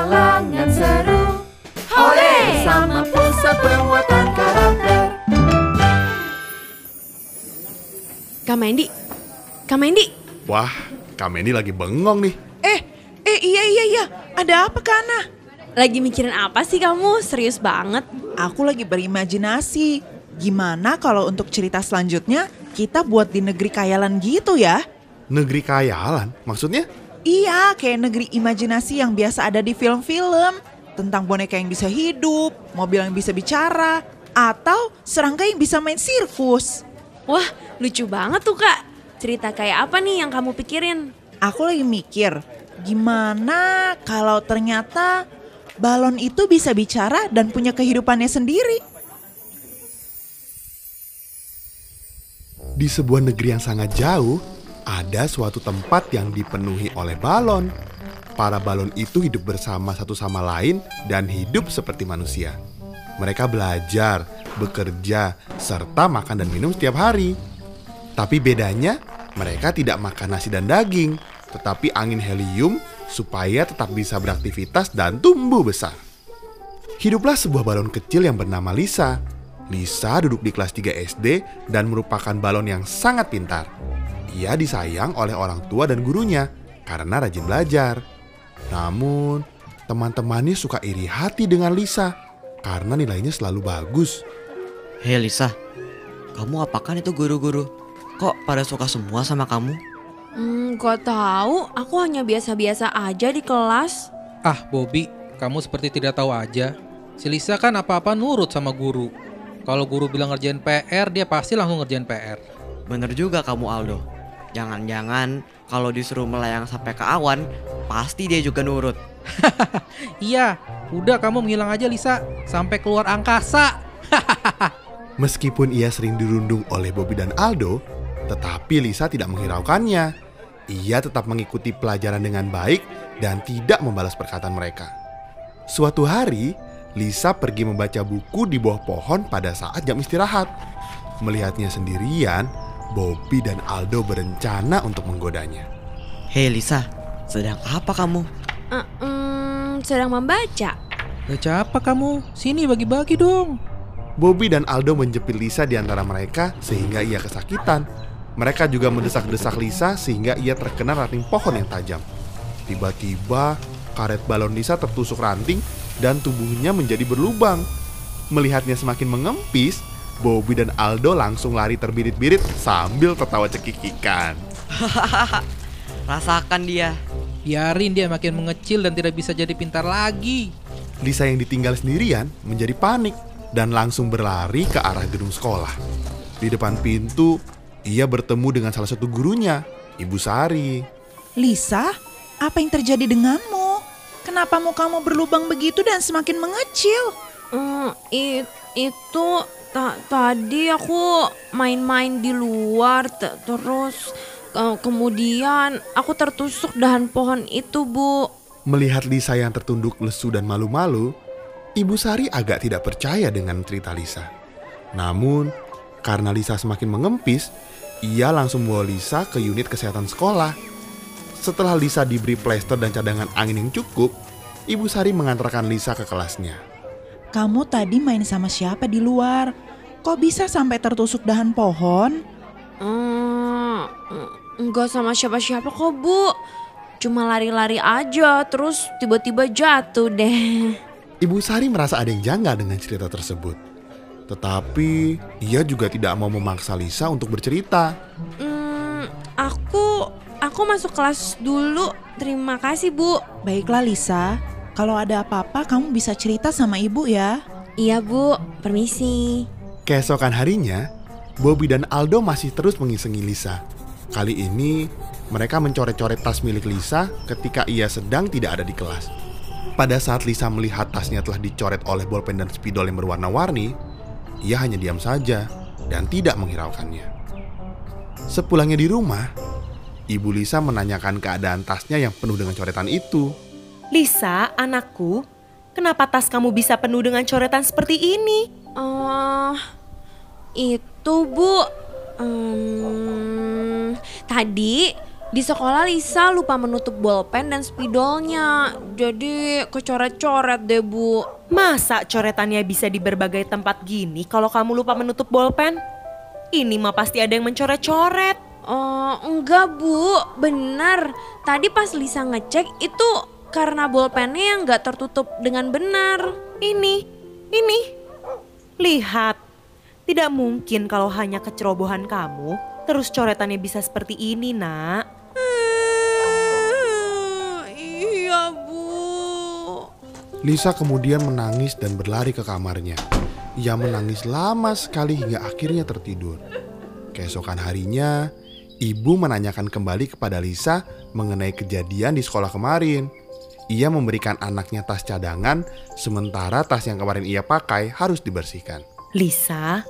petualangan seru Hore! Bersama pusat penguatan karakter Kak Mendy, Kak Mendy, Wah, Kak Mendy lagi bengong nih. Eh, eh iya iya iya. Ada apa Kana? lagi mikirin apa sih kamu? Serius banget? Aku lagi berimajinasi. Gimana kalau untuk cerita selanjutnya kita buat di negeri kayalan gitu ya? Negeri kayalan, maksudnya? Iya, kayak negeri imajinasi yang biasa ada di film-film. Tentang boneka yang bisa hidup, mobil yang bisa bicara, atau serangga yang bisa main sirkus. Wah, lucu banget tuh kak. Cerita kayak apa nih yang kamu pikirin? Aku lagi mikir, gimana kalau ternyata balon itu bisa bicara dan punya kehidupannya sendiri? Di sebuah negeri yang sangat jauh, ada suatu tempat yang dipenuhi oleh balon. Para balon itu hidup bersama satu sama lain dan hidup seperti manusia. Mereka belajar, bekerja, serta makan dan minum setiap hari. Tapi bedanya, mereka tidak makan nasi dan daging, tetapi angin helium supaya tetap bisa beraktivitas dan tumbuh besar. Hiduplah sebuah balon kecil yang bernama Lisa. Lisa duduk di kelas 3 SD dan merupakan balon yang sangat pintar. Ia disayang oleh orang tua dan gurunya karena rajin belajar. Namun, teman-temannya suka iri hati dengan Lisa karena nilainya selalu bagus. Hei Lisa, kamu apakan itu guru-guru? Kok pada suka semua sama kamu? Hmm, gak tahu. Aku hanya biasa-biasa aja di kelas. Ah, Bobby, kamu seperti tidak tahu aja. Si Lisa kan apa-apa nurut sama guru. Kalau guru bilang ngerjain PR, dia pasti langsung ngerjain PR. Bener juga kamu Aldo. Jangan-jangan kalau disuruh melayang sampai ke awan, pasti dia juga nurut. Iya, udah kamu menghilang aja Lisa, sampai keluar angkasa. Meskipun ia sering dirundung oleh Bobby dan Aldo, tetapi Lisa tidak menghiraukannya. Ia tetap mengikuti pelajaran dengan baik dan tidak membalas perkataan mereka. Suatu hari, Lisa pergi membaca buku di bawah pohon pada saat jam istirahat. Melihatnya sendirian, Bobby dan Aldo berencana untuk menggodanya. Hei Lisa, sedang apa kamu? Eh, hmm, sedang membaca. Baca apa kamu? Sini bagi-bagi dong. Bobby dan Aldo menjepit Lisa di antara mereka sehingga ia kesakitan. Mereka juga mendesak-desak Lisa sehingga ia terkena ranting pohon yang tajam. Tiba-tiba, karet balon Lisa tertusuk ranting dan tubuhnya menjadi berlubang. Melihatnya semakin mengempis, Bobby dan Aldo langsung lari terbirit-birit sambil tertawa cekikikan. Rasakan dia. Biarin dia makin mengecil dan tidak bisa jadi pintar lagi. Lisa yang ditinggal sendirian menjadi panik dan langsung berlari ke arah gedung sekolah. Di depan pintu, ia bertemu dengan salah satu gurunya, Ibu Sari. Lisa, apa yang terjadi denganmu? Kenapa mukamu berlubang begitu dan semakin mengecil? Hmm, it, itu ta, tadi aku main-main di luar te- terus ke- kemudian aku tertusuk dahan pohon itu, Bu. Melihat Lisa yang tertunduk lesu dan malu-malu, Ibu Sari agak tidak percaya dengan cerita Lisa. Namun, karena Lisa semakin mengempis, ia langsung membawa Lisa ke unit kesehatan sekolah. Setelah Lisa diberi plester dan cadangan angin yang cukup, Ibu Sari mengantarkan Lisa ke kelasnya. Kamu tadi main sama siapa di luar? Kok bisa sampai tertusuk dahan pohon? Hmm, enggak sama siapa-siapa kok, Bu. Cuma lari-lari aja, terus tiba-tiba jatuh deh. Ibu Sari merasa ada yang janggal dengan cerita tersebut. Tetapi ia juga tidak mau memaksa Lisa untuk bercerita. Hmm, aku aku masuk kelas dulu. Terima kasih, Bu. Baiklah Lisa, kalau ada apa-apa kamu bisa cerita sama ibu ya. Iya, Bu. Permisi. Keesokan harinya, Bobby dan Aldo masih terus mengisengi Lisa. Kali ini, mereka mencoret-coret tas milik Lisa ketika ia sedang tidak ada di kelas. Pada saat Lisa melihat tasnya telah dicoret oleh bolpen dan spidol yang berwarna-warni, ia hanya diam saja dan tidak menghiraukannya. Sepulangnya di rumah, ibu Lisa menanyakan keadaan tasnya yang penuh dengan coretan itu. Lisa, anakku, kenapa tas kamu bisa penuh dengan coretan seperti ini? Eh, itu Bu. Em, tadi Di sekolah Lisa lupa menutup bolpen dan spidolnya. Jadi kecoret-coret deh bu. Masa coretannya bisa di berbagai tempat gini kalau kamu lupa menutup bolpen? Ini mah pasti ada yang mencoret-coret. Oh enggak bu, bener. Tadi pas Lisa ngecek itu karena bolpennya yang nggak tertutup dengan benar. Ini, ini. Lihat, tidak mungkin kalau hanya kecerobohan kamu, terus coretannya bisa seperti ini, nak. iya bu. Lisa kemudian menangis dan berlari ke kamarnya. Ia menangis lama sekali hingga akhirnya tertidur. Keesokan harinya, ibu menanyakan kembali kepada Lisa mengenai kejadian di sekolah kemarin. Ia memberikan anaknya tas cadangan, sementara tas yang kemarin ia pakai harus dibersihkan. Lisa,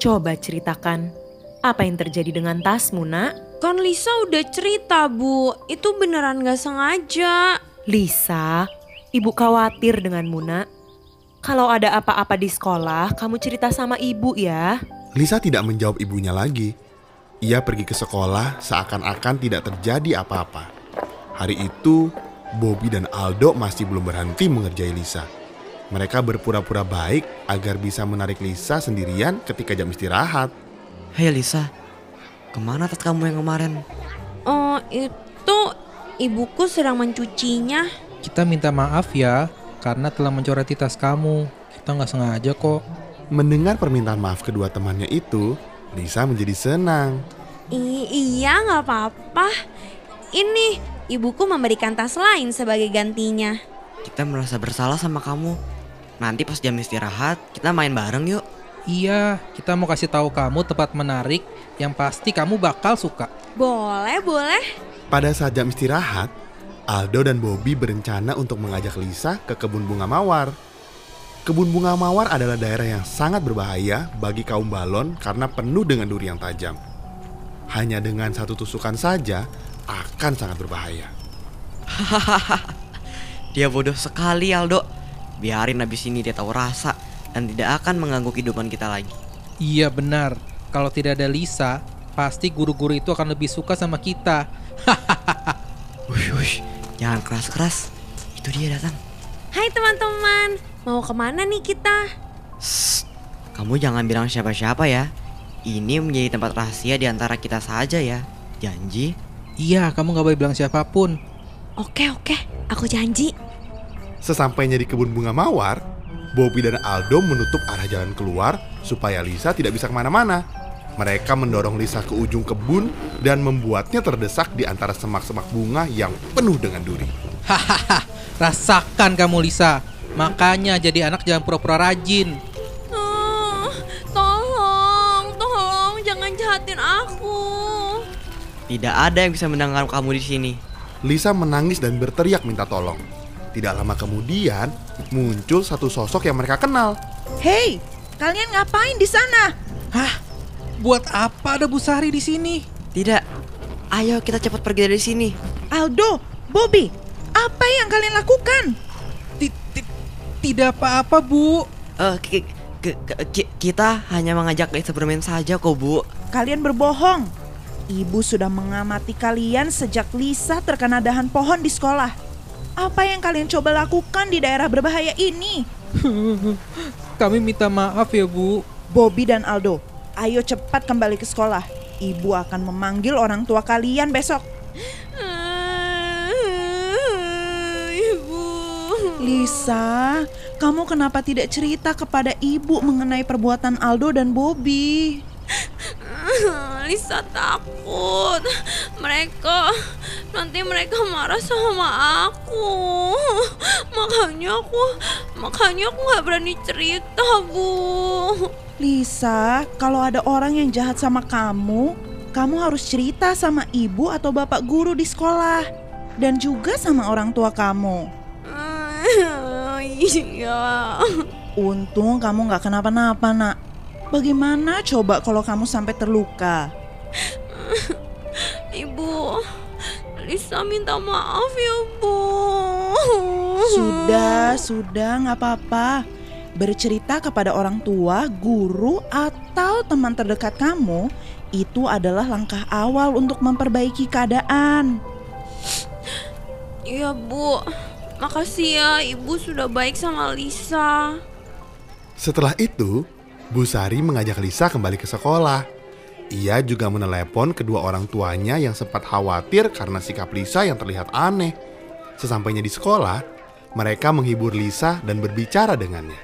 coba ceritakan apa yang terjadi dengan tasmu, nak? Kan Lisa udah cerita bu, itu beneran gak sengaja. Lisa, ibu khawatir dengan Muna. Kalau ada apa-apa di sekolah, kamu cerita sama ibu ya. Lisa tidak menjawab ibunya lagi. Ia pergi ke sekolah seakan-akan tidak terjadi apa-apa. Hari itu, Bobby dan Aldo masih belum berhenti mengerjai Lisa. Mereka berpura-pura baik agar bisa menarik Lisa sendirian ketika jam istirahat. Hei Lisa, ke mana tas kamu yang kemarin? Oh itu ibuku sedang mencucinya. Kita minta maaf ya karena telah mencoreti tas kamu. Kita nggak sengaja kok. Mendengar permintaan maaf kedua temannya itu, Lisa menjadi senang. I- iya nggak apa-apa. Ini ibuku memberikan tas lain sebagai gantinya. Kita merasa bersalah sama kamu. Nanti pas jam istirahat, kita main bareng yuk. Iya, kita mau kasih tahu kamu tempat menarik yang pasti kamu bakal suka. Boleh boleh. Pada saat jam istirahat, Aldo dan Bobby berencana untuk mengajak Lisa ke kebun bunga mawar. Kebun bunga mawar adalah daerah yang sangat berbahaya bagi kaum balon karena penuh dengan duri yang tajam. Hanya dengan satu tusukan saja akan sangat berbahaya. Dia bodoh sekali Aldo. Biarin abis ini dia tahu rasa dan tidak akan mengganggu kehidupan kita lagi. Iya benar. Kalau tidak ada Lisa, pasti guru-guru itu akan lebih suka sama kita. Wush, wush, jangan keras-keras. Itu dia datang. Hai teman-teman, mau ke mana nih kita? Shh, kamu jangan bilang siapa-siapa ya. Ini menjadi tempat rahasia di antara kita saja ya. Janji? Iya, kamu nggak boleh bilang siapa pun. Oke oke, aku janji. Sesampainya di kebun bunga mawar, Bobby dan Aldo menutup arah jalan keluar supaya Lisa tidak bisa ke mana-mana. Mereka mendorong Lisa ke ujung kebun dan membuatnya terdesak di antara semak-semak bunga yang penuh dengan duri. Hahaha, rasakan kamu Lisa. Makanya jadi anak jangan pura-pura rajin. Tidak ada yang bisa mendengar kamu di sini. Lisa menangis dan berteriak minta tolong. Tidak lama kemudian, muncul satu sosok yang mereka kenal. Hei, kalian ngapain di sana? Hah? Buat apa ada Bu Sari di sini? Tidak. Ayo kita cepat pergi dari sini. Aldo, Bobby, apa yang kalian lakukan? Ti- ti- Tidak apa-apa, Bu. Eh, ki- ki- ki- kita hanya mengajak Lisa bermain saja kok, Bu. Kalian berbohong. Ibu sudah mengamati kalian sejak Lisa terkena dahan pohon di sekolah. Apa yang kalian coba lakukan di daerah berbahaya ini? Kami minta maaf ya, Bu. Bobby dan Aldo, ayo cepat kembali ke sekolah. Ibu akan memanggil orang tua kalian besok. Ibu. Lisa, kamu kenapa tidak cerita kepada ibu mengenai perbuatan Aldo dan Bobby? Lisa takut. Mereka nanti mereka marah sama aku. Makanya aku makanya aku nggak berani cerita, Bu. Lisa, kalau ada orang yang jahat sama kamu, kamu harus cerita sama ibu atau bapak guru di sekolah. Dan juga sama orang tua kamu. Iya. Untung kamu nggak kenapa-napa, nak. Bagaimana coba kalau kamu sampai terluka? Ibu, Lisa minta maaf ya, Bu. Sudah, sudah, nggak apa-apa. Bercerita kepada orang tua, guru, atau teman terdekat kamu Itu adalah langkah awal untuk memperbaiki keadaan. Iya bu, makasih ya ibu sudah baik sama Lisa. Setelah itu, Bu Sari mengajak Lisa kembali ke sekolah. Ia juga menelepon kedua orang tuanya yang sempat khawatir karena sikap Lisa yang terlihat aneh. Sesampainya di sekolah, mereka menghibur Lisa dan berbicara dengannya.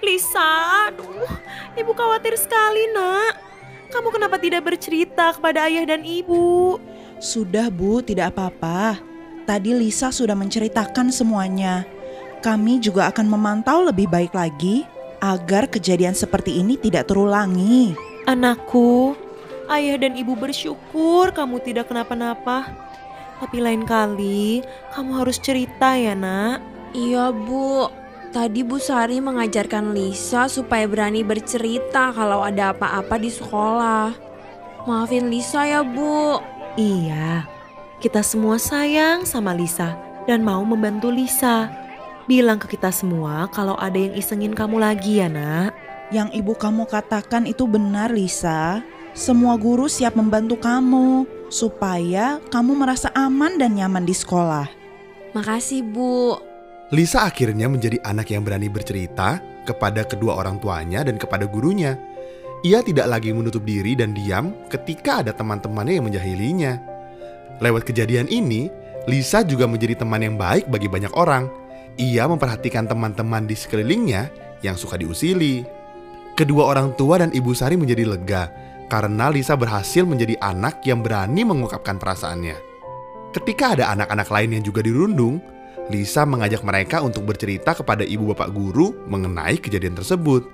Lisa, aduh, ibu khawatir sekali nak. Kamu kenapa tidak bercerita kepada ayah dan ibu? Sudah Bu, tidak apa-apa. Tadi Lisa sudah menceritakan semuanya. Kami juga akan memantau lebih baik lagi agar kejadian seperti ini tidak terulangi. Anakku, ayah dan ibu bersyukur kamu tidak kenapa-napa. Tapi lain kali, kamu harus cerita ya nak. Iya bu, tadi Bu Sari mengajarkan Lisa supaya berani bercerita kalau ada apa-apa di sekolah. Maafin Lisa ya bu. Iya, kita semua sayang sama Lisa dan mau membantu Lisa. Bilang ke kita semua kalau ada yang isengin kamu lagi ya nak. Yang ibu kamu katakan itu benar, Lisa. Semua guru siap membantu kamu supaya kamu merasa aman dan nyaman di sekolah. Makasih bu. Lisa akhirnya menjadi anak yang berani bercerita kepada kedua orang tuanya dan kepada gurunya. Ia tidak lagi menutup diri dan diam ketika ada teman-temannya yang menjahilinya. Lewat kejadian ini, Lisa juga menjadi teman yang baik bagi banyak orang. Ia memperhatikan teman-teman di sekelilingnya yang suka diusili. Kedua orang tua dan Ibu Sari menjadi lega karena Lisa berhasil menjadi anak yang berani mengungkapkan perasaannya. Ketika ada anak-anak lain yang juga dirundung, Lisa mengajak mereka untuk bercerita kepada ibu bapak guru mengenai kejadian tersebut.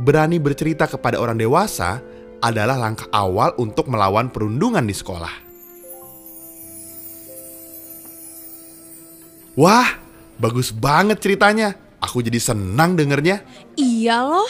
Berani bercerita kepada orang dewasa adalah langkah awal untuk melawan perundungan di sekolah. Wah, bagus banget ceritanya. Aku jadi senang dengernya. Iya loh,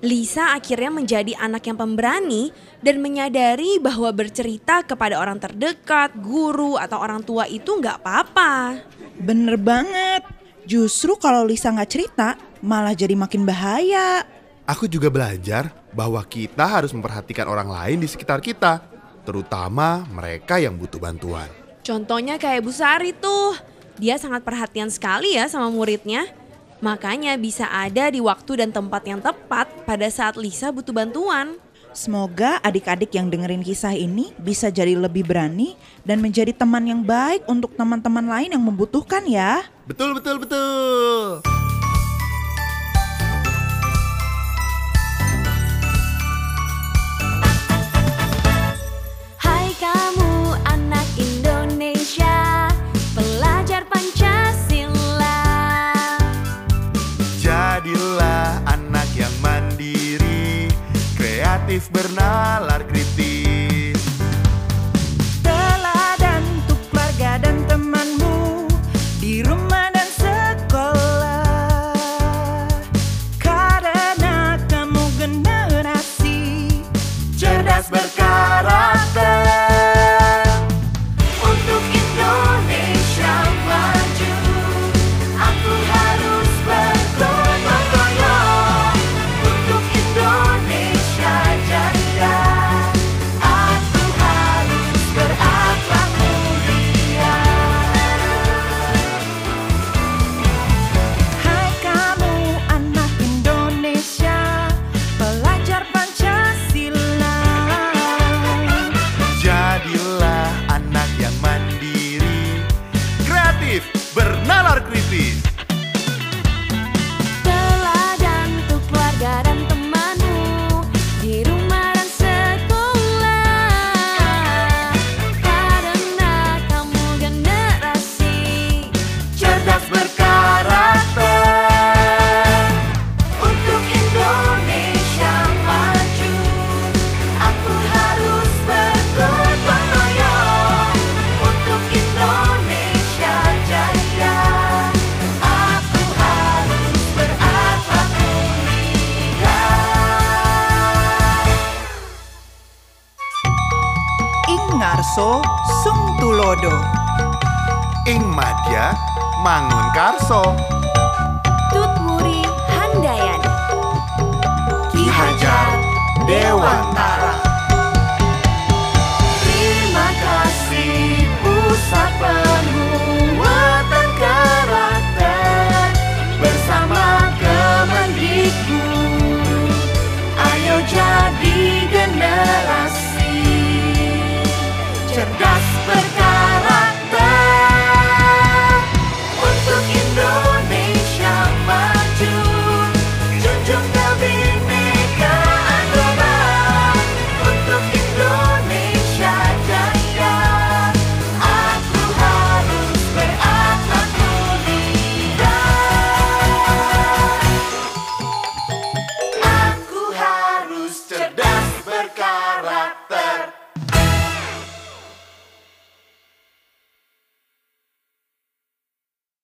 Lisa akhirnya menjadi anak yang pemberani dan menyadari bahwa bercerita kepada orang terdekat, guru, atau orang tua itu nggak apa-apa. Bener banget. Justru kalau Lisa nggak cerita, malah jadi makin bahaya. Aku juga belajar bahwa kita harus memperhatikan orang lain di sekitar kita, terutama mereka yang butuh bantuan. Contohnya kayak Bu Sari tuh, dia sangat perhatian sekali ya sama muridnya. Makanya bisa ada di waktu dan tempat yang tepat pada saat Lisa butuh bantuan. Semoga adik-adik yang dengerin kisah ini bisa jadi lebih berani dan menjadi teman yang baik untuk teman-teman lain yang membutuhkan ya. Betul, betul, betul. Mangun Karso. Tutmuri Handayani Ki Hajar Dewantara.